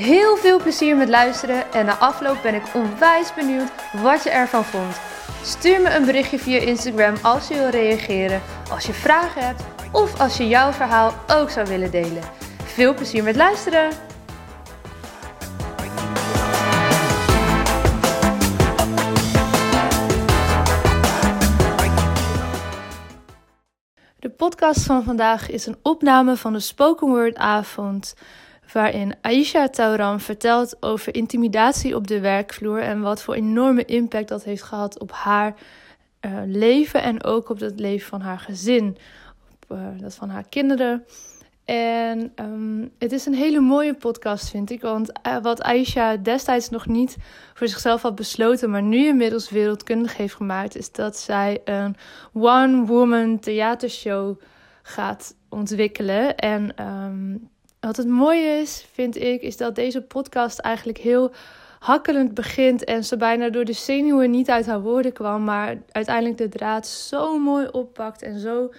Heel veel plezier met luisteren en na afloop ben ik onwijs benieuwd wat je ervan vond. Stuur me een berichtje via Instagram als je wil reageren, als je vragen hebt of als je jouw verhaal ook zou willen delen. Veel plezier met luisteren! De podcast van vandaag is een opname van de Spoken Word avond waarin Aisha Tauran vertelt over intimidatie op de werkvloer en wat voor enorme impact dat heeft gehad op haar uh, leven en ook op het leven van haar gezin, op uh, dat van haar kinderen. En um, het is een hele mooie podcast, vind ik. Want uh, wat Aisha destijds nog niet voor zichzelf had besloten, maar nu inmiddels wereldkundig heeft gemaakt, is dat zij een one-woman theatershow gaat ontwikkelen. En um, wat het mooie is, vind ik, is dat deze podcast eigenlijk heel hakkelend begint en ze bijna door de zenuwen niet uit haar woorden kwam, maar uiteindelijk de draad zo mooi oppakt en zo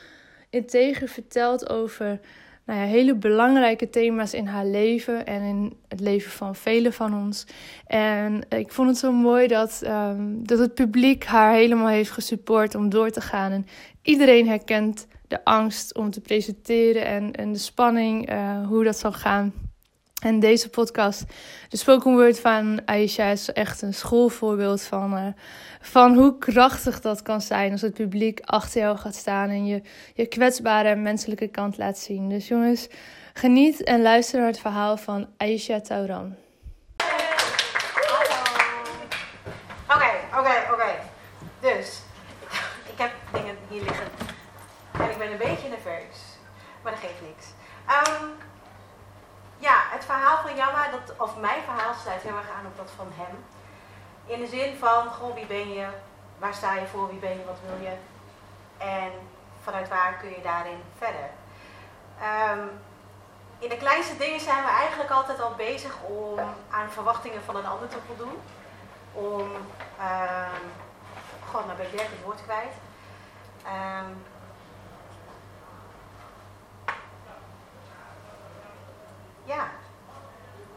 integer vertelt over nou ja, hele belangrijke thema's in haar leven en in het leven van velen van ons. En ik vond het zo mooi dat, um, dat het publiek haar helemaal heeft gesupport om door te gaan. En iedereen herkent de angst om te presenteren en, en de spanning, uh, hoe dat zal gaan. En deze podcast, de spoken word van Aisha, is echt een schoolvoorbeeld van, uh, van hoe krachtig dat kan zijn als het publiek achter jou gaat staan en je, je kwetsbare en menselijke kant laat zien. Dus jongens, geniet en luister naar het verhaal van Aisha Tauran. Oké, oké, oké. Dus, ik heb dingen hier liggen. En ik ben een beetje Maar dat geeft niks. Um, ja, het verhaal van Jamma, dat, of mijn verhaal, sluit heel erg aan op dat van hem. In de zin van, goh, wie ben je? Waar sta je voor? Wie ben je? Wat wil je? En vanuit waar kun je daarin verder? Um, in de kleinste dingen zijn we eigenlijk altijd al bezig om aan verwachtingen van een ander te voldoen. Om, um, god, nou ben ik het woord kwijt. Ja,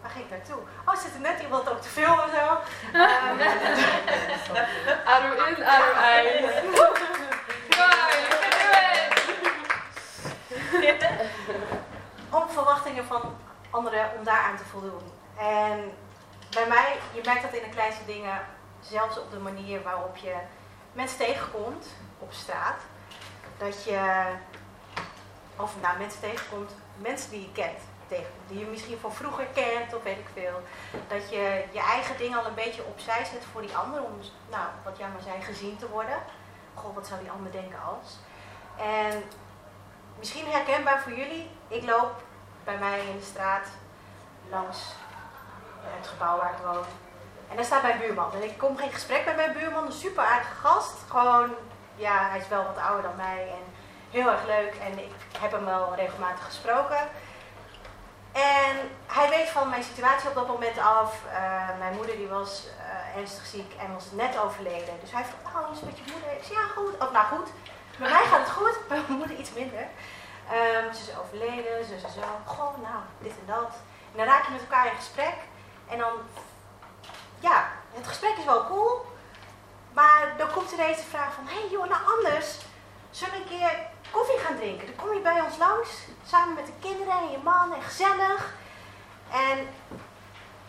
waar ging ik naartoe? Oh, zit er net iemand ook te filmen zo? Um, adem in, adem uit. om verwachtingen van anderen, om daaraan te voldoen. En bij mij, je merkt dat in de kleinste dingen, zelfs op de manier waarop je mensen tegenkomt op straat, dat je, of nou mensen tegenkomt, mensen die je kent tegen, die je misschien van vroeger kent of weet ik veel. Dat je je eigen dingen al een beetje opzij zet voor die ander om, nou, wat jij maar zei, gezien te worden. Goh, wat zou die ander denken als? En misschien herkenbaar voor jullie, ik loop bij mij in de straat langs het gebouw waar ik woon. En daar staat mijn buurman. En ik kom geen gesprek met mijn buurman, een super aardige gast. Gewoon, ja, hij is wel wat ouder dan mij en heel erg leuk. En ik heb hem wel regelmatig gesproken. En hij weet van mijn situatie op dat moment af. Uh, mijn moeder die was uh, ernstig ziek en was net overleden. Dus hij vroeg, oh, is met je moeder? Ik zei, ja goed. Of nou goed, met mij gaat het goed, bij mijn moeder iets minder. Um, ze is overleden, ze is zo. Goh, nou, dit en dat. En dan raak je met elkaar in gesprek. En dan, ja, het gesprek is wel cool. Maar dan komt ineens de vraag van, hé hey, joh, nou anders. Zullen we een keer koffie gaan drinken. Dan kom je bij ons langs, samen met de kinderen en je man en gezellig. En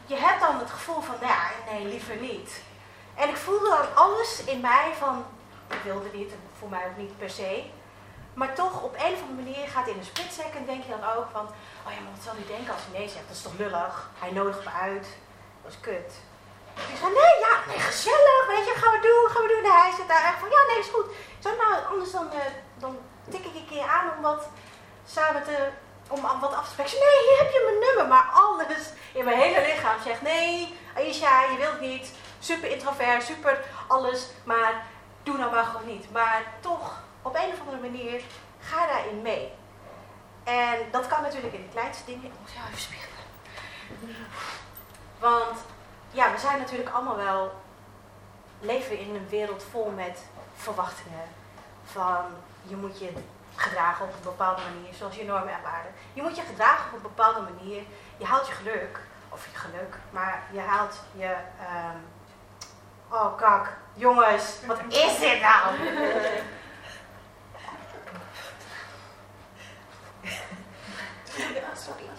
je hebt dan het gevoel van, nou ja, nee, liever niet. En ik voelde dan alles in mij van, ik wilde niet, voor mij ook niet per se. Maar toch, op een of andere manier gaat in een split second denk je dan ook van, oh ja, maar wat zal hij denken als hij nee zegt? Dat is toch lullig? Hij nodigt me uit. Dat is kut. Ik zei, nee, ja, nee, gezellig, weet je, gaan we doen, gaan we doen. En hij zit daar echt van, ja, nee, is goed. Zei, nou, anders dan, uh, dan tik ik een keer aan om wat samen te om wat af te spreken. Nee, hier heb je mijn nummer. Maar alles in mijn hele lichaam zegt, nee, Aisha, je wilt niet. Super introvert, super alles. Maar doe nou maar gewoon niet. Maar toch, op een of andere manier, ga daarin mee. En dat kan natuurlijk in de kleinste dingen. Ik moet jou even spiegelen. Want ja, we zijn natuurlijk allemaal wel, leven in een wereld vol met verwachtingen. Van je moet je gedragen op een bepaalde manier, zoals je normen en waarden. Je moet je gedragen op een bepaalde manier. Je haalt je geluk, of je geluk, maar je haalt je. Um, oh kak, jongens, wat is dit nou? sorry,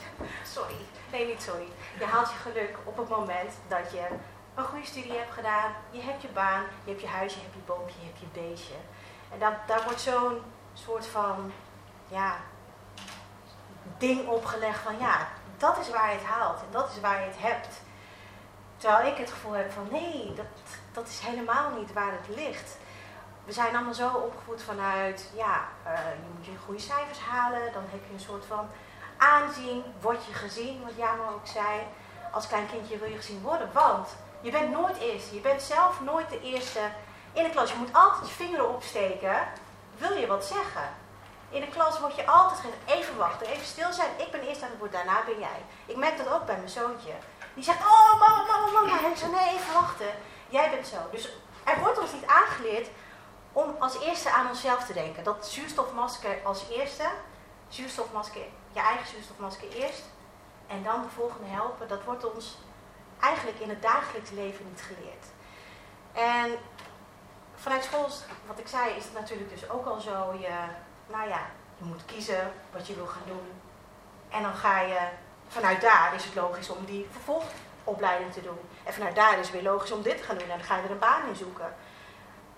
sorry. Nee, niet sorry. Je haalt je geluk op het moment dat je een goede studie hebt gedaan. Je hebt je baan, je hebt je huis, je hebt je boompje, je hebt je beestje. En dat, daar wordt zo'n soort van, ja, ding opgelegd van ja, dat is waar je het haalt en dat is waar je het hebt. Terwijl ik het gevoel heb van nee, dat, dat is helemaal niet waar het ligt. We zijn allemaal zo opgevoed vanuit, ja, uh, je moet je goede cijfers halen, dan heb je een soort van aanzien, word je gezien, wat Jamo ook zei. Als klein kindje wil je gezien worden, want je bent nooit eerste. Je bent zelf nooit de eerste in de klas. Je moet altijd je vingeren opsteken. Wil je wat zeggen? In de klas word je altijd gezegd, even wachten, even stil zijn. Ik ben eerst aan het woord, daarna ben jij. Ik merk dat ook bij mijn zoontje. Die zegt, oh mama, mama, mama. En ik nee, even wachten. Jij bent zo. Dus er wordt ons niet aangeleerd om als eerste aan onszelf te denken. Dat zuurstofmasker als eerste, zuurstofmasker, je eigen zuurstofmasker eerst. En dan de volgende helpen. Dat wordt ons eigenlijk in het dagelijks leven niet geleerd. En vanuit school, wat ik zei, is het natuurlijk dus ook al zo. Je, nou ja, je moet kiezen wat je wil gaan doen. En dan ga je, vanuit daar is het logisch om die vervolgopleiding te doen. En vanuit daar is het weer logisch om dit te gaan doen. En dan ga je er een baan in zoeken.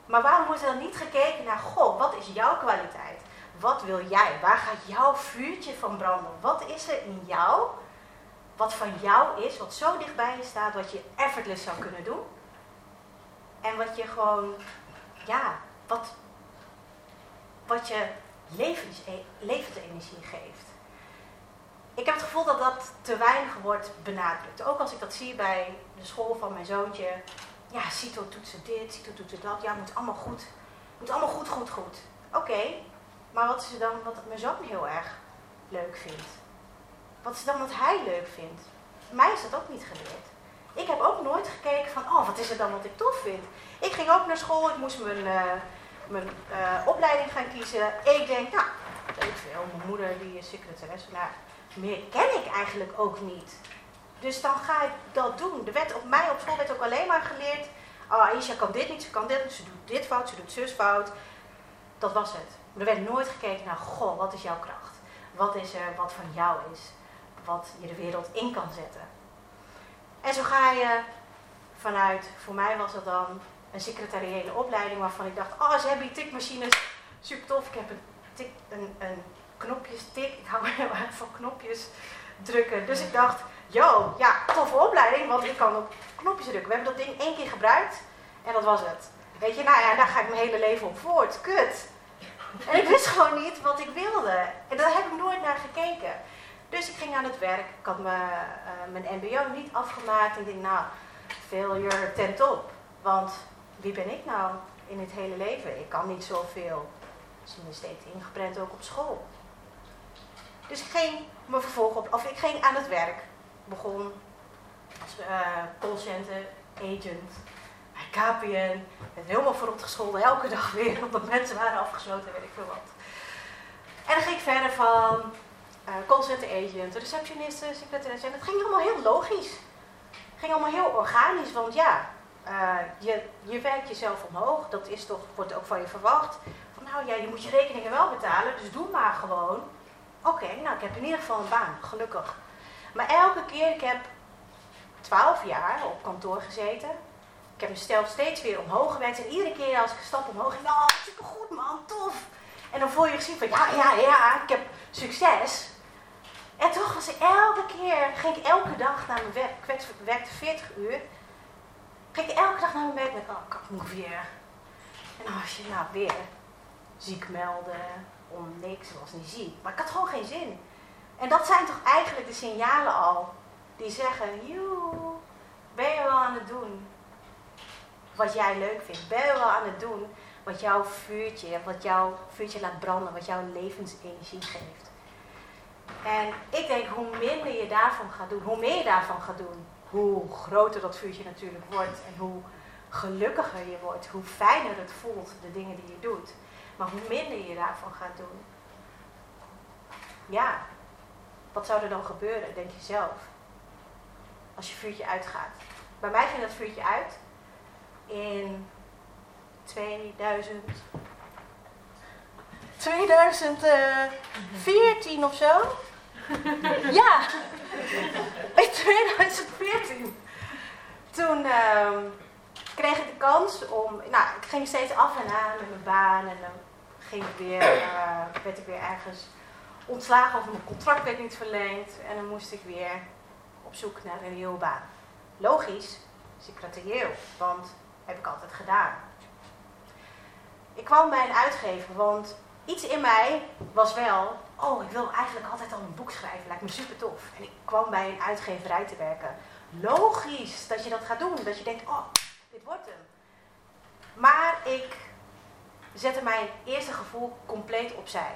Maar waarom wordt er dan niet gekeken naar, goh, wat is jouw kwaliteit? Wat wil jij? Waar gaat jouw vuurtje van branden? Wat is er in jou, wat van jou is, wat zo dichtbij je staat, wat je effortless zou kunnen doen? En wat je gewoon, ja, wat, wat je levens, levensenergie geeft. Ik heb het gevoel dat dat te weinig wordt benadrukt. Ook als ik dat zie bij de school van mijn zoontje. Ja, Cito toetsen dit, Cito toetsen dat. Ja, moet allemaal goed. Moet allemaal goed, goed, goed. Oké, maar wat is er dan wat mijn zoon heel erg leuk vindt? Wat is dan wat hij leuk vindt? Mij is dat ook niet geleerd. Ik heb ook nooit gekeken van, oh, wat is er dan wat ik tof vind? Ik ging ook naar school, ik moest mijn, uh, mijn uh, opleiding gaan kiezen. Ik denk, nou, weet veel, mijn moeder die is secretaresse. Nou, meer ken ik eigenlijk ook niet. Dus dan ga ik dat doen. Er werd op mij op school werd ook alleen maar geleerd, oh, Aisha kan dit niet, ze kan dit niet, ze doet dit fout, ze doet zus fout. Dat was het. Er werd nooit gekeken naar, goh, wat is jouw kracht? Wat is er wat van jou is? Wat je de wereld in kan zetten. En zo ga je vanuit, voor mij was het dan een secretariële opleiding waarvan ik dacht, oh, ze hebben hier tikmachines, super tof. Ik heb een, tik, een, ik hou heel erg van knopjes drukken. Dus ik dacht, yo, ja, toffe opleiding, want ik kan op knopjes drukken. We hebben dat ding één keer gebruikt en dat was het. Weet je, nou ja, daar ga ik mijn hele leven op voort. Kut. En ik wist gewoon niet wat ik wilde. En daar heb ik nooit naar gekeken. Dus ik ging aan het werk. Ik had mijn, uh, mijn mbo niet afgemaakt. Ik denk, nou, failure ten top. Want wie ben ik nou in het hele leven? Ik kan niet zoveel. Dus me steeds ingeprent ook op school. Dus ik ging me vervolg op, of ik ging aan het werk. Ik begon als uh, callcenter, agent, bij KPN. werd helemaal verrot gescholden, elke dag weer, omdat mensen waren afgesloten, weet ik veel wat. En dan ging ik verder van uh, callcenter agent, receptioniste, secretaresse. En het ging allemaal heel logisch. Het ging allemaal heel organisch, want ja, uh, je, je werkt jezelf omhoog. Dat is toch, wordt ook van je verwacht. Van nou ja, je moet je rekeningen wel betalen, dus doe maar gewoon. Oké, nou ik heb in ieder geval een baan, gelukkig. Maar elke keer, ik heb twaalf jaar op kantoor gezeten. Ik heb mezelf steeds weer omhoog gewerkt. En iedere keer als ik een stap omhoog ging, nou, super goed man, tof. En dan voel je gezien van, ja, ja, ja, ik heb succes. En toch was ik elke keer, ging ik elke dag naar mijn werk. Ik werkte 40 uur. Ging ik elke dag naar mijn werk met, oh, ik moet weer. En dan was je nou weer ziek melden, om niks, ik was niet ziek. Maar ik had gewoon geen zin. En dat zijn toch eigenlijk de signalen al die zeggen, joe, ben je wel aan het doen wat jij leuk vindt? Ben je wel aan het doen wat jouw vuurtje, wat jouw vuurtje laat branden, wat jouw levensenergie geeft? En ik denk, hoe minder je daarvan gaat doen, hoe meer je daarvan gaat doen, hoe groter dat vuurtje natuurlijk wordt en hoe gelukkiger je wordt, hoe fijner het voelt, de dingen die je doet. Maar hoe minder je daarvan gaat doen, ja, wat zou er dan gebeuren, denk je zelf? Als je vuurtje uitgaat. Bij mij ging dat vuurtje uit in 2000. 2014 of zo. ja, in 2014. Toen uh, kreeg ik de kans om. Nou, ik ging steeds af en aan met mijn baan en dan ging ik weer, uh, werd ik weer ergens ontslagen of mijn contract werd niet verlengd. En dan moest ik weer op zoek naar een nieuwe baan. Logisch, secretarieel, want heb ik altijd gedaan. Ik kwam bij een uitgever, want iets in mij was wel, oh, ik wil eigenlijk altijd al een boek schrijven, lijkt me super tof. En ik kwam bij een uitgeverij te werken. Logisch dat je dat gaat doen, dat je denkt, oh, dit wordt hem. Maar ik zette mijn eerste gevoel compleet opzij.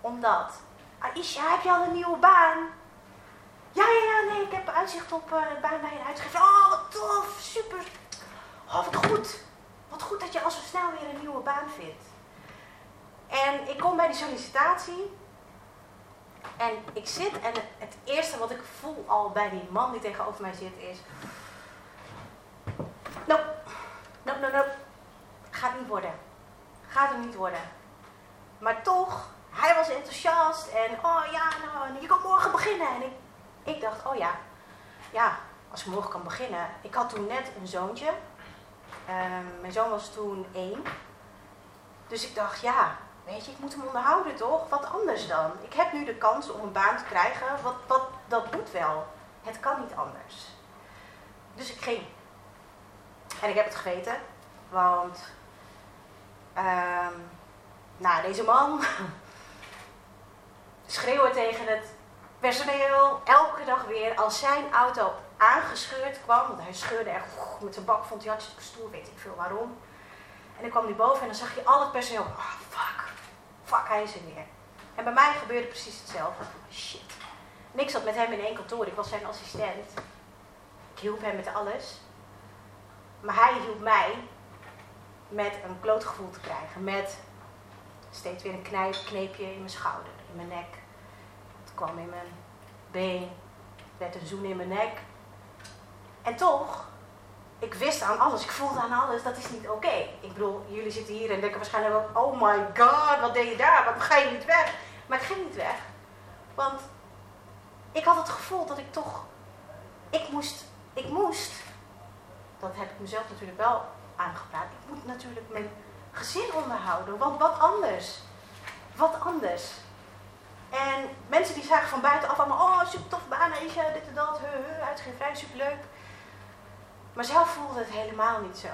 Omdat Aisha, heb je al een nieuwe baan? Ja, ja, ja, nee, ik heb uitzicht op uh, een baan bij een uitgever. Oh, wat tof, super. Oh, wat goed. Wat goed dat je al zo snel weer een nieuwe baan vindt. En ik kom bij die sollicitatie. En ik zit en het eerste wat ik voel al bij die man die tegenover mij zit is... Nope, nope, nope, nope. Gaat niet worden. Gaat hem niet worden. Maar toch hij was enthousiast en oh ja, nou, je kan morgen beginnen. En ik, ik dacht, oh ja, ja, als ik morgen kan beginnen. Ik had toen net een zoontje. Um, mijn zoon was toen één. Dus ik dacht, ja, weet je, ik moet hem onderhouden toch? Wat anders dan? Ik heb nu de kans om een baan te krijgen. Wat, wat, dat moet wel. Het kan niet anders. Dus ik ging. En ik heb het geweten. Want, um, nou, deze man, schreeuwen tegen het personeel. Elke dag weer als zijn auto aangescheurd kwam. Want hij scheurde echt met zijn bak, vond hij hartstikke stoer, weet ik veel waarom. En dan kwam hij boven en dan zag je al het personeel. Oh, fuck, fuck, hij is er weer. En bij mij gebeurde precies hetzelfde. Shit. En ik zat met hem in één kantoor, ik was zijn assistent. Ik hielp hem met alles. Maar hij hielp mij met een klootgevoel te krijgen. Met steeds weer een knijp, kneepje in mijn schouder in mijn nek. Het kwam in mijn been. werd een zoen in mijn nek. En toch, ik wist aan alles, ik voelde aan alles, dat is niet oké. Ik bedoel, jullie zitten hier en denken waarschijnlijk wel, oh my god, wat deed je daar? Waarom ga je niet weg? Maar ik ging niet weg. Want ik had het gevoel dat ik toch, ik moest, ik moest, dat heb ik mezelf natuurlijk wel aangepraat, ik moet natuurlijk mijn gezin onderhouden, want wat anders? Wat anders? En mensen die zagen van buitenaf allemaal, oh super tof baan, Aisha, dit en dat, he, he, uitgeverij, super leuk. Maar zelf voelde het helemaal niet zo.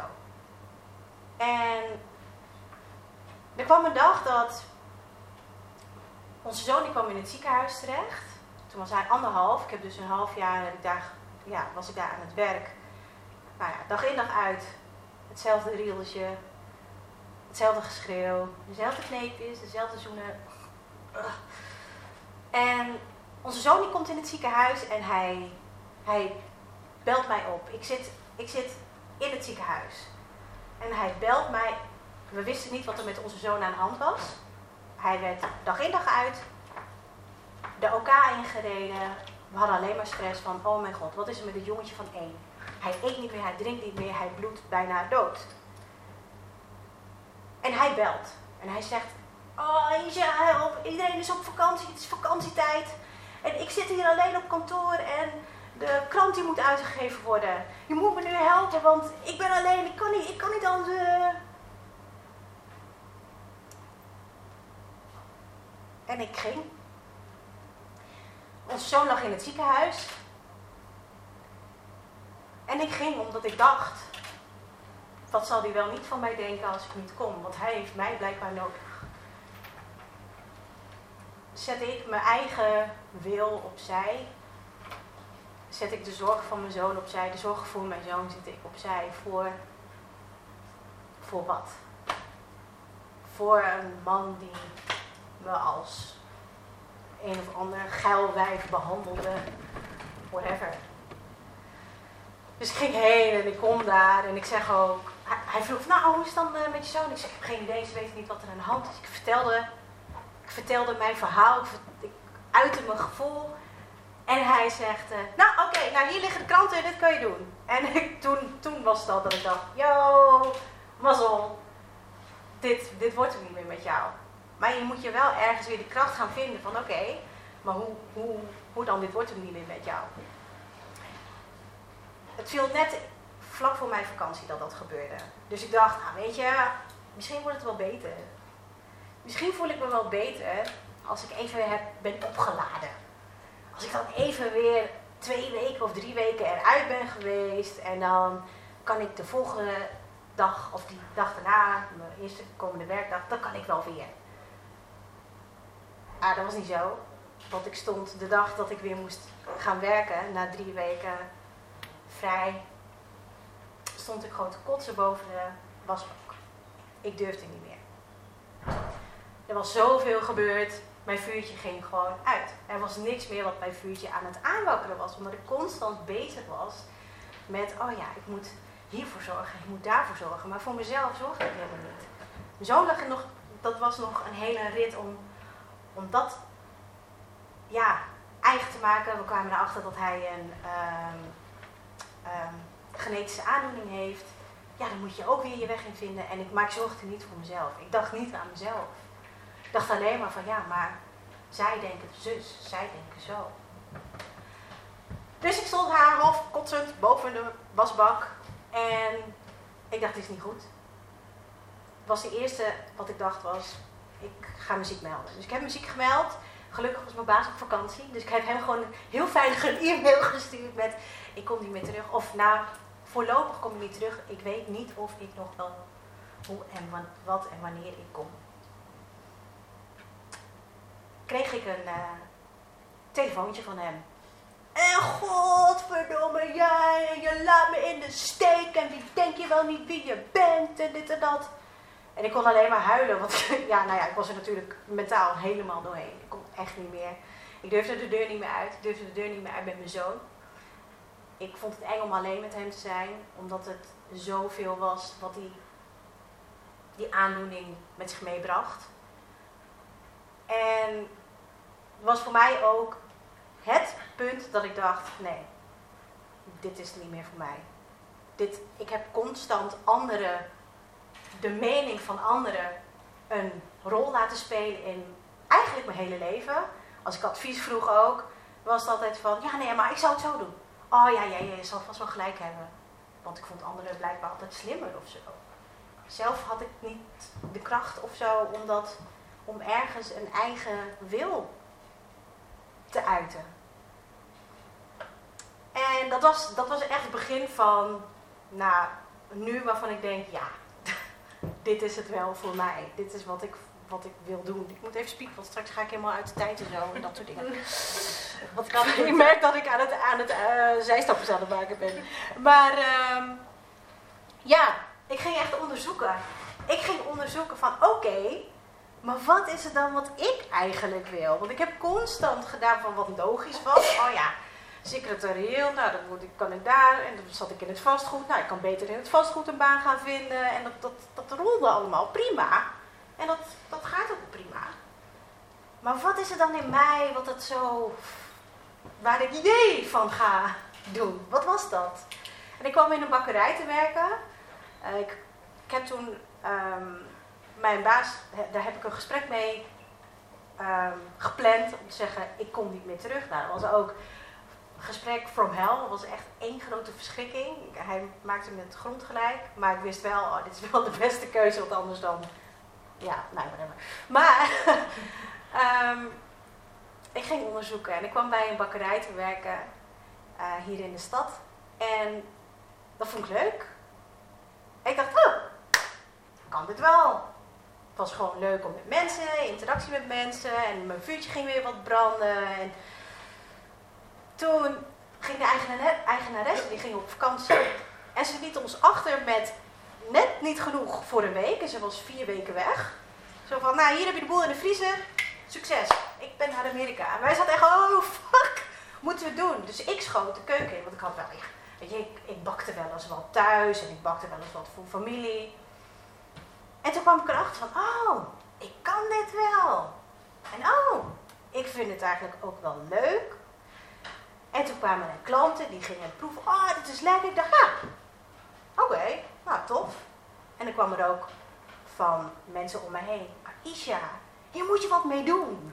En er kwam een dag dat onze zoon die kwam in het ziekenhuis terecht. Toen was hij anderhalf. Ik heb dus een half jaar daar, ja, was ik daar aan het werk. Nou ja, dag in dag uit. Hetzelfde rieltje. Hetzelfde geschreeuw. Dezelfde kneepjes, dezelfde zoenen. En onze zoon die komt in het ziekenhuis en hij, hij belt mij op. Ik zit, ik zit in het ziekenhuis. En hij belt mij. We wisten niet wat er met onze zoon aan de hand was. Hij werd dag in dag uit de OK ingereden. We hadden alleen maar stress van, oh mijn god, wat is er met het jongetje van één? Hij eet niet meer, hij drinkt niet meer, hij bloedt bijna dood. En hij belt. En hij zegt, Oh, Isha, help. Iedereen is op vakantie. Het is vakantietijd. En ik zit hier alleen op kantoor en de krant die moet uitgegeven worden. Je moet me nu helpen, want ik ben alleen. Ik kan niet, ik kan niet anders. Uh... En ik ging. Onze zoon lag in het ziekenhuis. En ik ging omdat ik dacht, wat zal hij wel niet van mij denken als ik niet kom, want hij heeft mij blijkbaar nodig zet ik mijn eigen wil opzij. Zet ik de zorgen van mijn zoon opzij. De zorgen voor mijn zoon zet ik opzij. Voor, voor wat? Voor een man die me als een of ander geilwijf behandelde. Whatever. Dus ik ging heen en ik kom daar en ik zeg ook... Hij, vroeg, nou, hoe is het dan eh, met je zoon? Ik zeg, ik heb geen idee, ze weten niet wat er aan de hand is. Ik vertelde, ik vertelde mijn verhaal, ik, ik uitte mijn gevoel. En hij zegt, uh, nou oké, nou hier liggen de kranten, dit kan je doen. En ik, toen, toen was het al dat ik dacht, yo, mazzel, dit, dit wordt er niet meer met jou. Maar je moet je wel ergens weer de kracht gaan vinden van oké, maar hoe, hoe, hoe dan, dit wordt er niet meer met jou. Het viel net vlak voor mijn vakantie dat dat gebeurde. Dus ik dacht, nou weet je, misschien wordt het wel beter. Misschien voel ik me wel beter als ik even heb, ben opgeladen. Als ik dan even weer twee weken of drie weken eruit ben geweest en dan kan ik de volgende dag of die dag daarna, mijn eerste komende werkdag, dan kan ik wel weer. Ah, dat was niet zo. Want ik stond de dag dat ik weer moest gaan werken, na drie weken vrij, stond ik gewoon te kotsen boven de wasbak. Ik durfde niet meer. Er was zoveel gebeurd. Mijn vuurtje ging gewoon uit. Er was niks meer wat mijn vuurtje aan het aanwakkeren was. Omdat ik constant bezig was met, oh ja, ik moet hiervoor zorgen, ik moet daarvoor zorgen. Maar voor mezelf zorgde ik helemaal niet. Zo lag nog, dat was nog een hele rit om, om dat ja, eigen te maken. We kwamen erachter dat hij een um, um, genetische aandoening heeft. Ja, dan moet je ook weer je weg in vinden. En ik, maar ik zorgde niet voor mezelf. Ik dacht niet aan mezelf. Dacht alleen maar van ja, maar zij denken zus, zij denken zo. Dus ik stond haar half kotsend boven de wasbak. En ik dacht, dit is niet goed. Was de eerste wat ik dacht was, ik ga muziek melden. Dus ik heb muziek gemeld. Gelukkig was mijn baas op vakantie. Dus ik heb hem gewoon heel veilig een e-mail gestuurd met... Ik kom niet meer terug. Of nou, voorlopig kom ik niet terug. Ik weet niet of ik nog wel hoe en wat en wanneer ik kom. Kreeg ik een uh, telefoontje van hem. En godverdomme jij, je laat me in de steek en wie denk je wel niet wie je bent en dit en dat. En ik kon alleen maar huilen, want ja, nou ja, ik was er natuurlijk mentaal helemaal doorheen. Ik kon echt niet meer. Ik durfde de deur niet meer uit. Ik durfde de deur niet meer uit met mijn zoon. Ik vond het eng om alleen met hem te zijn, omdat het zoveel was wat die, die aandoening met zich meebracht. En was voor mij ook het punt dat ik dacht, nee, dit is niet meer voor mij. Dit, ik heb constant anderen de mening van anderen een rol laten spelen in eigenlijk mijn hele leven. Als ik advies vroeg ook, was het altijd van, ja nee, maar ik zou het zo doen. Oh ja, ja, je zal vast wel gelijk hebben. Want ik vond anderen blijkbaar altijd slimmer of zo. Zelf had ik niet de kracht of zo om, dat, om ergens een eigen wil te uiten. En dat was, dat was echt het begin van, nou, nu waarvan ik denk, ja, dit is het wel voor mij. Dit is wat ik, wat ik wil doen. Ik moet even spieken, want straks ga ik helemaal uit de tijd en zo en dat soort dingen. Want ik, ik merk dat ik aan het, aan het uh, zijstappers aan het maken ben. Maar uh, ja, ik ging echt onderzoeken. Ik ging onderzoeken van oké, maar wat is het dan wat ik eigenlijk wil? Want ik heb constant gedaan van wat logisch was. Oh ja, secretarieel, nou dan word ik, kan ik daar. En dan zat ik in het vastgoed. Nou, ik kan beter in het vastgoed een baan gaan vinden. En dat, dat, dat rolde allemaal prima. En dat, dat gaat ook prima. Maar wat is er dan in mij wat het zo. waar ik idee van ga doen? Wat was dat? En ik kwam in een bakkerij te werken. Uh, ik, ik, heb toen um, mijn baas, daar heb ik een gesprek mee um, gepland om te zeggen: ik kom niet meer terug. Nou, dat was ook gesprek from hell. Dat was echt één grote verschrikking. Hij maakte me het grond gelijk. Maar ik wist wel, oh, dit is wel de beste keuze, want anders dan... Ja, nou, whatever. Maar um, ik ging onderzoeken en ik kwam bij een bakkerij te werken uh, hier in de stad. En dat vond ik leuk. Ik dacht, oh, kan dit wel. Was gewoon leuk om met mensen, interactie met mensen. En mijn vuurtje ging weer wat branden. En toen ging de eigenaresse, die ging op vakantie. En ze liet ons achter met net niet genoeg voor een week. En ze was vier weken weg. Zo van, nou hier heb je de boel in de vriezer. Succes. Ik ben naar Amerika. En wij zaten echt, oh fuck, moeten we doen. Dus ik schoot de keuken in. Want ik had wel, weet je, ik, ik bakte wel eens wat thuis. En ik bakte wel eens wat voor familie. En toen kwam ik erachter van, oh, ik kan dit wel. En oh, ik vind het eigenlijk ook wel leuk. En toen kwamen er klanten, die gingen proeven. Oh, dit is lekker. Ik dacht, ja, oké, nou tof. En dan kwam er ook van mensen om me heen. Aisha, hier moet je wat mee doen.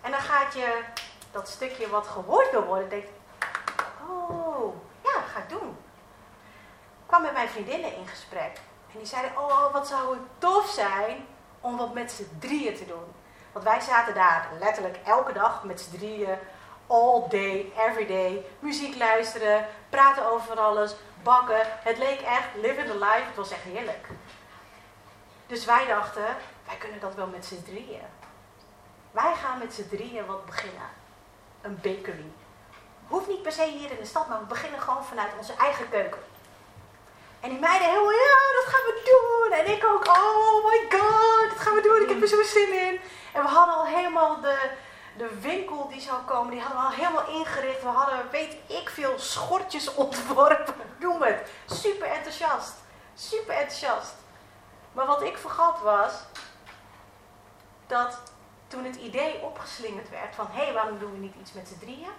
En dan gaat je dat stukje wat gehoord wil worden, denkt, oh, ja, ga ik doen. Ik kwam met mijn vriendinnen in gesprek. En die zeiden, oh, wat zou het tof zijn om wat met z'n drieën te doen. Want wij zaten daar letterlijk elke dag met z'n drieën, all day, every day, muziek luisteren, praten over alles, bakken. Het leek echt living the life, het was echt heerlijk. Dus wij dachten, wij kunnen dat wel met z'n drieën. Wij gaan met z'n drieën wat beginnen. Een bakery. Hoeft niet per se hier in de stad, maar we beginnen gewoon vanuit onze eigen keuken. En die meiden helemaal, ja, dat gaan we doen. En ik ook, oh my god, dat gaan we doen. Ik heb er zo zin in. En we hadden al helemaal de, de winkel die zou komen, die hadden we al helemaal ingericht. We hadden, weet ik veel, schortjes ontworpen. Noem het. Super enthousiast. Super enthousiast. Maar wat ik vergat was, dat toen het idee opgeslingerd werd van, hé, hey, waarom doen we niet iets met z'n drieën?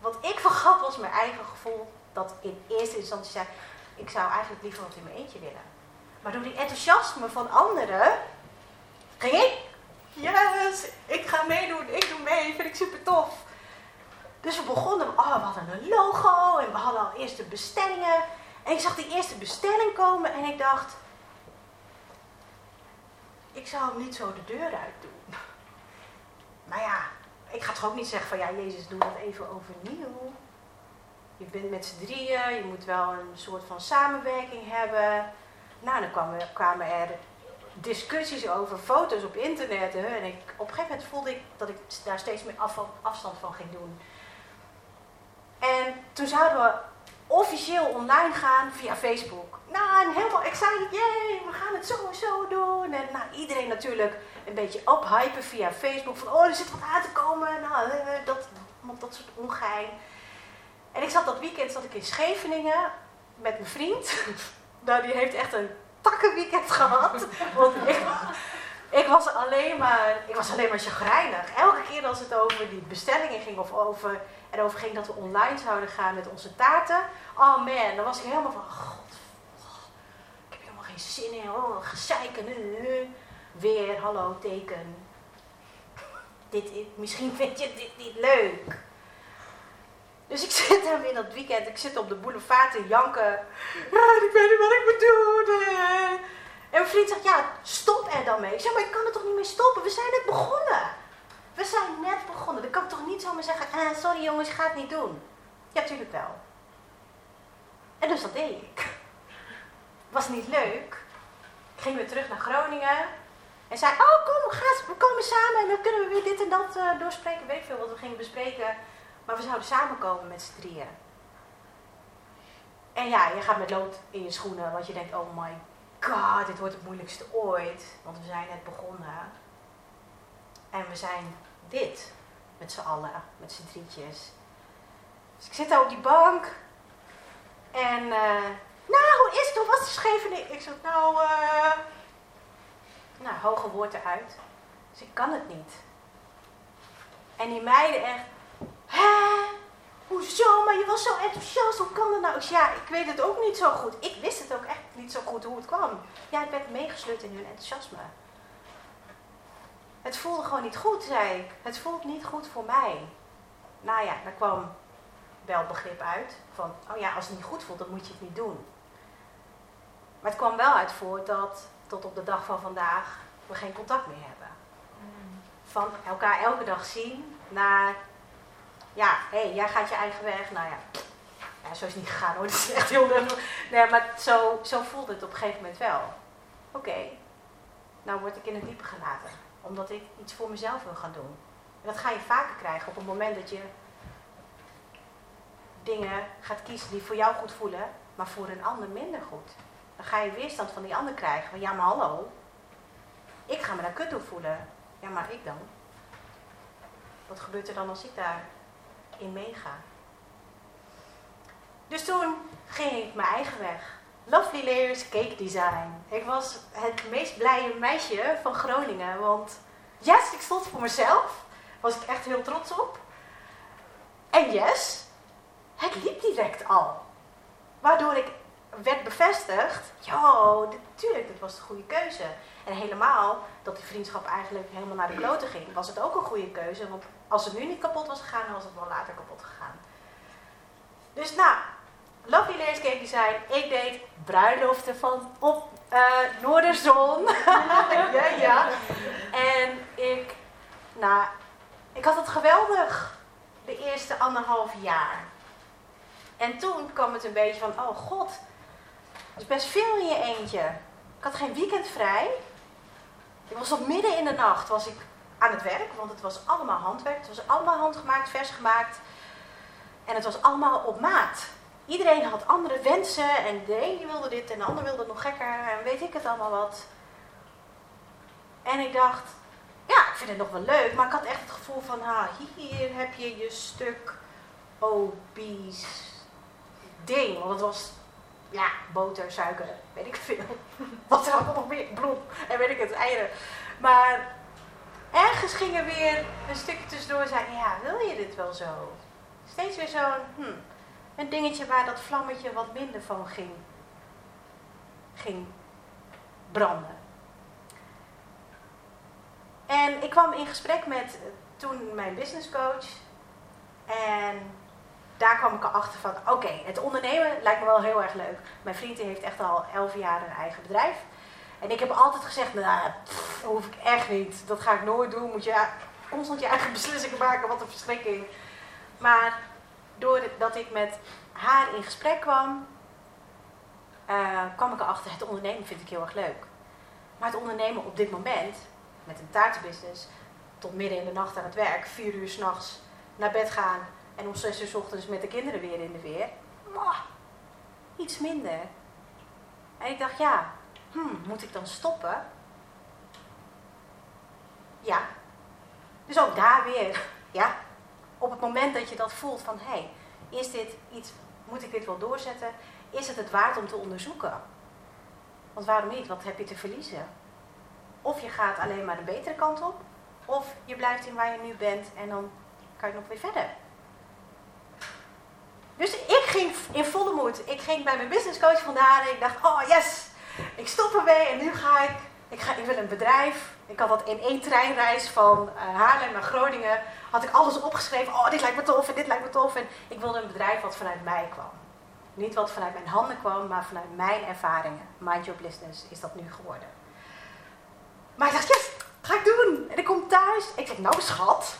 Wat ik vergat was mijn eigen gevoel dat in eerste instantie zei, ik zou eigenlijk liever wat in mijn eentje willen. Maar door die enthousiasme van anderen, ging ik, yes, ik ga meedoen, ik doe mee, vind ik super tof. Dus we begonnen, oh, we hadden een logo en we hadden al eerste bestellingen. En ik zag die eerste bestelling komen en ik dacht, ik zou hem niet zo de deur uit doen. Maar ja, ik ga toch ook niet zeggen van ja, Jezus, doe dat even overnieuw. Je bent met z'n drieën, je moet wel een soort van samenwerking hebben. Nou, dan kwamen, kwamen er discussies over foto's op internet. Hè, en ik, op een gegeven moment voelde ik dat ik daar steeds meer afstand van ging doen. En toen zouden we officieel online gaan via Facebook. Nou, en helemaal excited, yay, we gaan het sowieso doen. En nou, iedereen natuurlijk een beetje ophypen via Facebook. Van, oh, er zit wat aan te komen. Nou, eh, eh, dat, dat soort ongein. En ik zat dat weekend zat ik in Scheveningen met mijn vriend. nou, die heeft echt een takkenweekend gehad. Want ik, ik, was alleen maar, ik was alleen maar chagrijnig. Elke keer als het over die bestellingen ging of over, erover ging dat we online zouden gaan met onze taarten. Oh man, dan was ik helemaal van, god, ik heb helemaal geen zin in. Oh, gezeiken. Weer, hallo, teken. Dit, misschien vind je dit niet leuk. Dus ik zit daar in dat weekend, ik zit op de boulevard te janken. Ja, ik weet niet wat ik moet doen. En mijn vriend zegt, ja, stop er dan mee. Ik zeg, maar ik kan er toch niet mee stoppen? We zijn net begonnen. We zijn net begonnen. Dan kan ik toch niet zomaar zeggen, eh, sorry jongens, ga het niet doen. Ja, tuurlijk wel. En dus dat deed ik. Was niet leuk. Ik ging weer terug naar Groningen. En zei, oh kom, ga, we komen samen en dan kunnen we weer dit en dat uh, doorspreken. Weet ik veel wat we gingen bespreken. Maar we zouden samenkomen met z'n drieën. En ja, je gaat met lood in je schoenen, want je denkt, oh my god, dit wordt het moeilijkste ooit. Want we zijn net begonnen. En we zijn dit, met z'n allen, met z'n drietjes. Dus ik zit daar op die bank. En, uh, nou, hoe is het? Hoe was de Scheveningen? Ik zeg, nou, uh, nou, hoge woorden eruit. Dus ik kan het niet. En die meiden echt, Hè? Hoezo? Maar je was zo enthousiast. Hoe kan dat nou? Ik zei, ja, ik weet het ook niet zo goed. Ik wist het ook echt niet zo goed hoe het kwam. Ja, ik werd meegesleurd in hun enthousiasme. Het voelde gewoon niet goed, zei ik. Het voelt niet goed voor mij. Nou ja, daar kwam wel begrip uit. Van, oh ja, als het niet goed voelt, dan moet je het niet doen. Maar het kwam wel uit voort dat tot op de dag van vandaag we geen contact meer hebben. Mm. Van elkaar elke dag zien naar ja, hé, hey, jij gaat je eigen weg. Nou ja, ja, zo is het niet gegaan hoor. Dat is echt heel Nee, maar zo, zo voelde het op een gegeven moment wel. Oké, nou word ik in het diepe gelaten. Omdat ik iets voor mezelf wil gaan doen. En dat ga je vaker krijgen op het moment dat je dingen gaat kiezen die voor jou goed voelen, maar voor een ander minder goed. Dan ga je weerstand van die ander krijgen. Van ja, maar hallo. Ik ga me daar kut door voelen. Ja, maar ik dan? Wat gebeurt er dan als ik daarin meega? Dus toen ging ik mijn eigen weg. Lovely Layers Cake Design. Ik was het meest blije meisje van Groningen. Want yes, ik stond voor mezelf. Was ik echt heel trots op. En yes, het liep direct al. Waardoor ik werd bevestigd. Ja, natuurlijk, dit was de goede keuze. En helemaal dat die vriendschap eigenlijk helemaal naar de kloten ging, was het ook een goede keuze. Want als het nu niet kapot was gegaan, was het wel later kapot gegaan. Dus nou, Lovely Layers Cake Design. Ik deed bruiloften van op uh, Noorderzon. ja, ja. En ik, nou, ik had het geweldig de eerste anderhalf jaar. En toen kwam het een beetje van, oh god, dat is best veel in je eentje. Ik had geen weekend vrij. Ik was op midden in de nacht was ik aan het werk, want het was allemaal handwerk. Het was allemaal handgemaakt, vers gemaakt. En het was allemaal op maat. Iedereen had andere wensen en de een wilde dit en de ander wilde nog gekker en weet ik het allemaal wat. En ik dacht, ja, ik vind het nog wel leuk, maar ik had echt het gevoel van, ah, hier heb je je stuk obese ding. Want het was, ja, boter, suiker, weet ik veel. Wat er allemaal nog meer, bloem en weet ik het, eieren. Maar ergens ging er weer een stukje tussendoor en zei, ja, wil je dit wel zo? Steeds weer zo'n, hm, een dingetje waar dat vlammetje wat minder van ging, ging branden. En ik kwam in gesprek met eh, toen mijn business coach. En daar kwam ik erachter van, oké, het ondernemen lijkt me wel heel erg leuk. Mijn vriend heeft echt al elf jaar een eigen bedrijf. En ik heb altijd gezegd, nou, dat hoef ik echt niet. Dat ga ik nooit doen. Moet je constant je eigen beslissingen maken, wat een verschrikking. Maar doordat ik met haar in gesprek kwam, uh, kwam ik erachter, het ondernemen vind ik heel erg leuk. Maar het ondernemen op dit moment, met een taartenbusiness, tot midden in de nacht aan het werk, vier uur s'nachts naar bed gaan en om zes uur s ochtends met de kinderen weer in de weer, iets minder. En ik dacht, ja, hmm, moet ik dan stoppen? Ja. Dus ook daar weer, ja, op het moment dat je dat voelt van hé, hey, is dit iets, moet ik dit wel doorzetten? Is het het waard om te onderzoeken? Want waarom niet? Wat heb je te verliezen? Of je gaat alleen maar de betere kant op, of je blijft in waar je nu bent en dan kan je nog weer verder. Dus ik ging in volle moed. Ik ging bij mijn business coach vandaan en ik dacht, oh yes, ik stop ermee en nu ga ik, ik, ga, ik wil een bedrijf. Ik had dat in één treinreis van uh, Haarlem naar Groningen had ik alles opgeschreven. Oh, dit lijkt me tof en dit lijkt me tof. En ik wilde een bedrijf wat vanuit mij kwam. Niet wat vanuit mijn handen kwam, maar vanuit mijn ervaringen. Mind Your Business is dat nu geworden. Maar ik dacht, yes, ga ik doen. En ik kom thuis. Ik zeg, nou schat.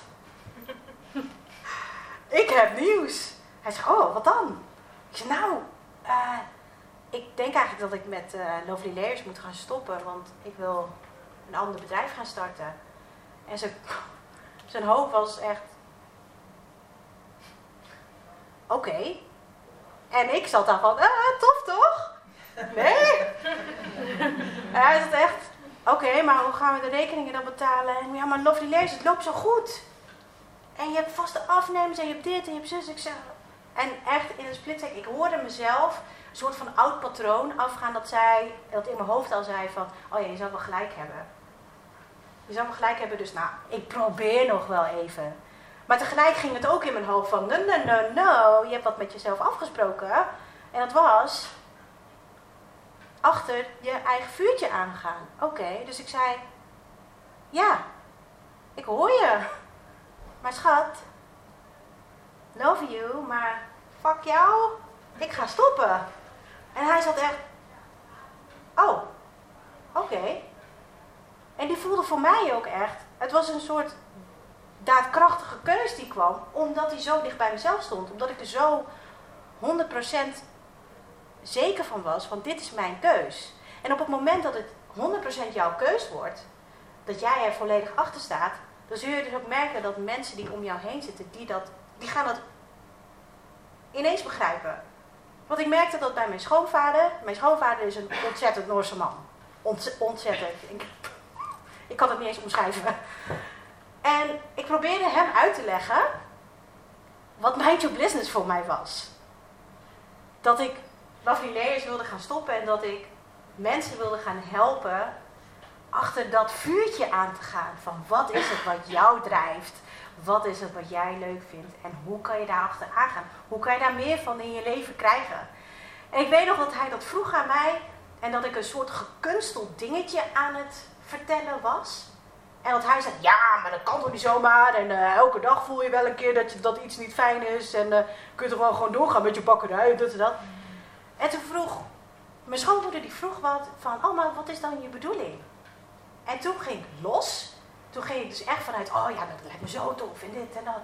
ik heb nieuws. Hij zegt, oh, wat dan? Ik zeg, nou, uh, ik denk eigenlijk dat ik met uh, Lovely Layers moet gaan stoppen. Want ik wil een ander bedrijf gaan starten. En ze zijn hoofd was echt. Oké. En ik zat daar van, ah, tof toch? Nee? en hij zat echt, oké, maar hoe gaan we de rekeningen dan betalen? En ja, maar Lovely Lees, het loopt zo goed. En je hebt vaste afnemers en je hebt dit en je hebt zus. Ik zeg, en echt in een split ik hoorde mezelf soort van oud patroon afgaan dat zij, dat in mijn hoofd al zei van, oh ja, je zou wel gelijk hebben. Je zou me gelijk hebben, dus nou, ik probeer nog wel even. Maar tegelijk ging het ook in mijn hoofd van, no, no, no, no, je hebt wat met jezelf afgesproken. En dat was achter je eigen vuurtje aangaan. Oké, dus ik zei, ja, ik hoor je. Maar schat, love you, maar fuck jou, ik ga stoppen. En hij zat echt, oh, oké. En die voelde voor mij ook echt, het was een soort daadkrachtige keus die kwam, omdat hij zo dicht bij mezelf stond. Omdat ik er zo 100% zeker van was, van dit is mijn keus. En op het moment dat het 100% jouw keus wordt, dat jij er volledig achter staat, dan zul je dus ook merken dat mensen die om jou heen zitten, die, dat, die gaan dat ineens begrijpen. Want ik merkte dat bij mijn schoonvader. Mijn schoonvader is een ontzettend Noorse man. ontzettend. Ik, ik kan het niet eens omschrijven. En ik probeerde hem uit te leggen wat Mind Your Business voor mij was. Dat ik Layers wilde gaan stoppen en dat ik mensen wilde gaan helpen achter dat vuurtje aan te gaan. Van wat is het wat jou drijft? Wat is het wat jij leuk vindt? En hoe kan je daar achteraan gaan? Hoe kan je daar meer van in je leven krijgen? En ik weet nog dat hij dat vroeg aan mij. En dat ik een soort gekunsteld dingetje aan het vertellen was. En dat hij zei, ja, maar dat kan toch niet zomaar. En uh, elke dag voel je wel een keer dat, je, dat iets niet fijn is. En uh, kun je toch wel gewoon doorgaan met je bakkerij, dit en dat. En toen vroeg, mijn schoonmoeder die vroeg wat van, oh maar wat is dan je bedoeling? En toen ging ik los. Toen ging ik dus echt vanuit, oh ja, dat lijkt me zo tof en dit en dat.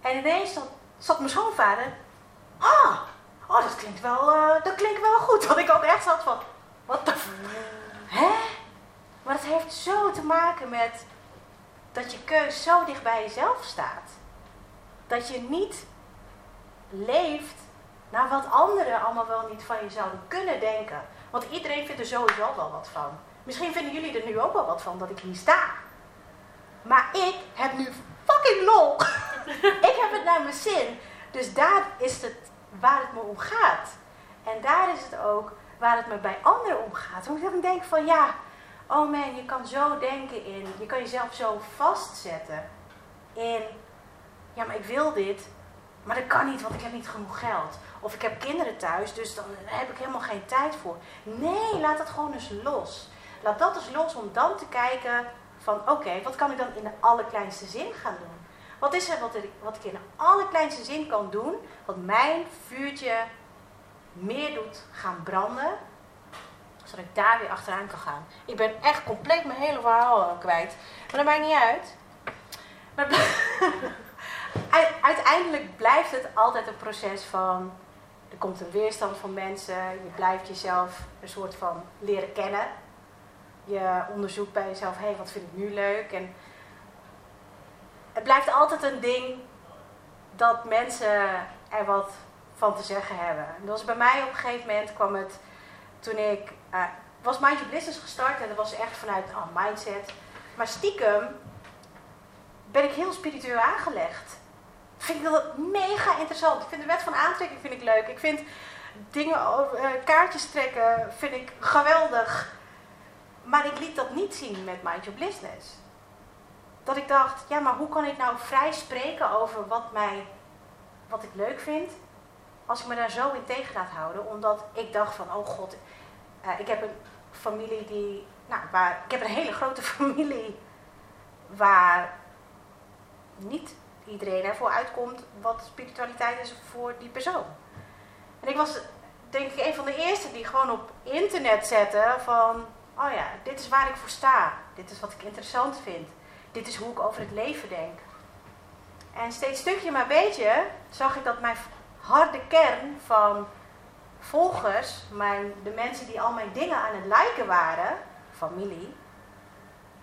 En ineens zat, zat mijn schoonvader, ah, oh dat klinkt wel, uh, dat klinkt wel goed. Dat ik ook echt zat van, wat de hè? Maar het heeft zo te maken met dat je keus zo dicht bij jezelf staat. Dat je niet leeft naar wat anderen allemaal wel niet van je zouden kunnen denken. Want iedereen vindt er sowieso wel wat van. Misschien vinden jullie er nu ook wel wat van dat ik hier sta. Maar ik heb nu fucking lol. ik heb het naar mijn zin. Dus daar is het waar het me om gaat. En daar is het ook waar het me bij anderen om gaat. Hoe ik dan denk van ja, oh man, je kan zo denken in, je kan jezelf zo vastzetten in, ja maar ik wil dit, maar dat kan niet, want ik heb niet genoeg geld. Of ik heb kinderen thuis, dus dan heb ik helemaal geen tijd voor. Nee, laat dat gewoon eens los. Laat dat eens los om dan te kijken van oké, wat kan ik dan in de allerkleinste zin gaan doen? Wat is er wat ik, wat ik in de allerkleinste zin kan doen, wat mijn vuurtje meer doet gaan branden, zodat ik daar weer achteraan kan gaan. Ik ben echt compleet mijn hele verhaal kwijt. Maar dat maakt niet uit. Maar uiteindelijk blijft het altijd een proces van. Er komt een weerstand van mensen. Je blijft jezelf een soort van leren kennen. Je onderzoekt bij jezelf, hé, hey, wat vind ik nu leuk? En het blijft altijd een ding dat mensen er wat van te zeggen hebben. En dat was bij mij op een gegeven moment kwam het toen ik uh, was Mind Your Business gestart en dat was echt vanuit oh, mindset. Maar stiekem ben ik heel spiritueel aangelegd. Vind ik dat mega interessant. Ik vind de wet van aantrekking vind ik leuk. Ik vind dingen uh, kaartjes trekken vind ik geweldig. Maar ik liet dat niet zien met Mind Your Business. Dat ik dacht, ja, maar hoe kan ik nou vrij spreken over wat, mij, wat ik leuk vind, als ik me daar zo in tegen laat houden? Omdat ik dacht van, oh god, uh, ik heb een familie die, nou, waar, ik heb een hele grote familie waar niet iedereen ervoor uitkomt wat spiritualiteit is voor die persoon. En ik was denk ik een van de eerste die gewoon op internet zette van, oh ja, dit is waar ik voor sta. Dit is wat ik interessant vind. Dit is hoe ik over het leven denk. En steeds stukje maar beetje zag ik dat mijn harde kern van volgers, mijn, de mensen die al mijn dingen aan het liken waren, familie,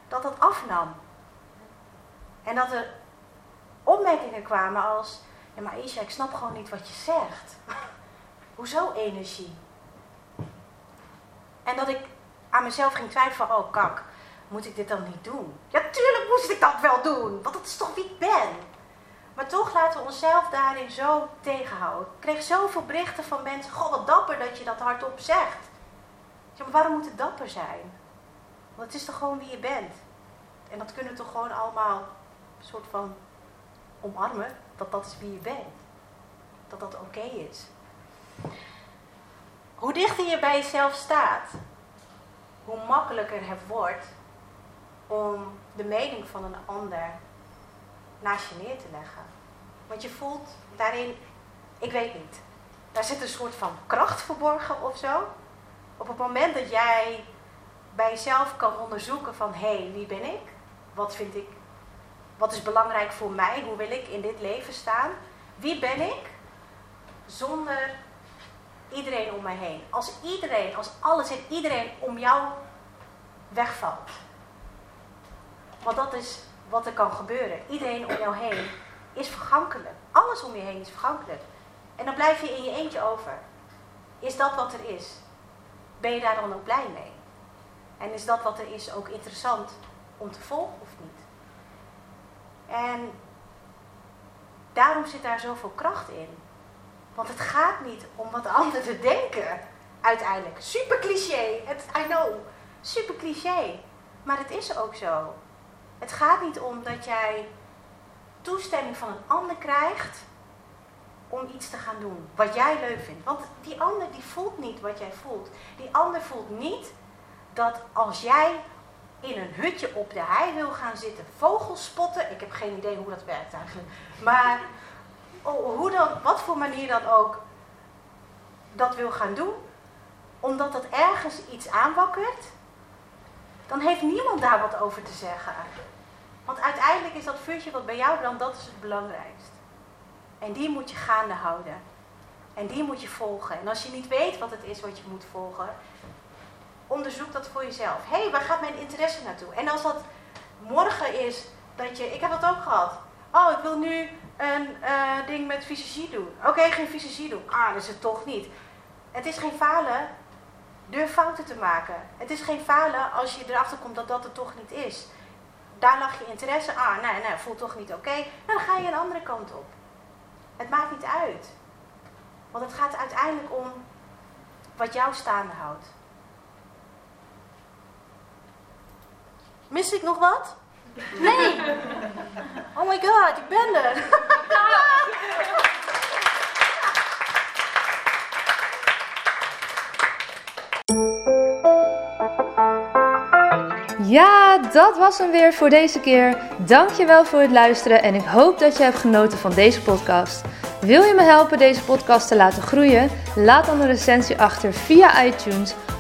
dat dat afnam. En dat er opmerkingen kwamen als, ja maar Isha, ik snap gewoon niet wat je zegt. Hoezo energie? En dat ik aan mezelf ging twijfelen oh kak, moet ik dit dan niet doen? Ja, tuurlijk moest ik dat wel doen, want dat is toch wie ik ben. Maar toch laten we onszelf daarin zo tegenhouden. Ik kreeg zoveel berichten van mensen. Goh, wat dapper dat je dat hardop zegt. Maar waarom moet het dapper zijn? Want het is toch gewoon wie je bent. En dat kunnen we toch gewoon allemaal een soort van omarmen. Dat dat is wie je bent. Dat dat oké is. Hoe dichter je bij jezelf staat, hoe makkelijker het wordt om de mening van een ander naast je neer te leggen. Want je voelt daarin, ik weet niet, daar zit een soort van kracht verborgen of zo. Op het moment dat jij bij jezelf kan onderzoeken van hé, hey, wie ben ik? Wat vind ik? Wat is belangrijk voor mij? Hoe wil ik in dit leven staan? Wie ben ik? Zonder iedereen om mij heen. Als iedereen, als alles en iedereen om jou wegvalt. Want dat is wat er kan gebeuren. Iedereen om jou heen is vergankelijk. Alles om je heen is vergankelijk. En dan blijf je in je eentje over. Is dat wat er is? Ben je daar dan ook blij mee? En is dat wat er is ook interessant om te volgen of niet? En daarom zit daar zoveel kracht in. Want het gaat niet om wat anderen denken, uiteindelijk. Super cliché, I know, super cliché. Maar het is ook zo. Het gaat niet om dat jij toestemming van een ander krijgt om iets te gaan doen wat jij leuk vindt. Want die ander die voelt niet wat jij voelt. Die ander voelt niet dat als jij in een hutje op de hei wil gaan zitten, vogels spotten. Ik heb geen idee hoe dat werkt eigenlijk. Maar hoe dan, wat voor manier dan ook dat wil gaan doen, omdat dat ergens iets aanwakkert, dan heeft niemand daar wat over te zeggen. Want uiteindelijk is dat vuurtje wat bij jou brandt, dat is het belangrijkst. En die moet je gaande houden. En die moet je volgen. En als je niet weet wat het is wat je moet volgen, onderzoek dat voor jezelf. Hé, hey, waar gaat mijn interesse naartoe? En als dat morgen is dat je, ik heb dat ook gehad. Oh, ik wil nu een uh, ding met fysiologie doen. Oké, geen fysiologie doen. Ah, dat is het toch niet. Het is geen falen. Durf fouten te maken. Het is geen falen als je erachter komt dat dat het toch niet is. Daar lag je interesse. Ah, nee, nee, voelt toch niet oké. Nou, dan ga je een andere kant op. Het maakt niet uit. Want het gaat uiteindelijk om wat jou staande houdt. Mis ik nog wat? Nee! Oh my god, ik ben er! Ja, dat was hem weer voor deze keer. Dankjewel voor het luisteren en ik hoop dat je hebt genoten van deze podcast. Wil je me helpen deze podcast te laten groeien? Laat dan een recensie achter via iTunes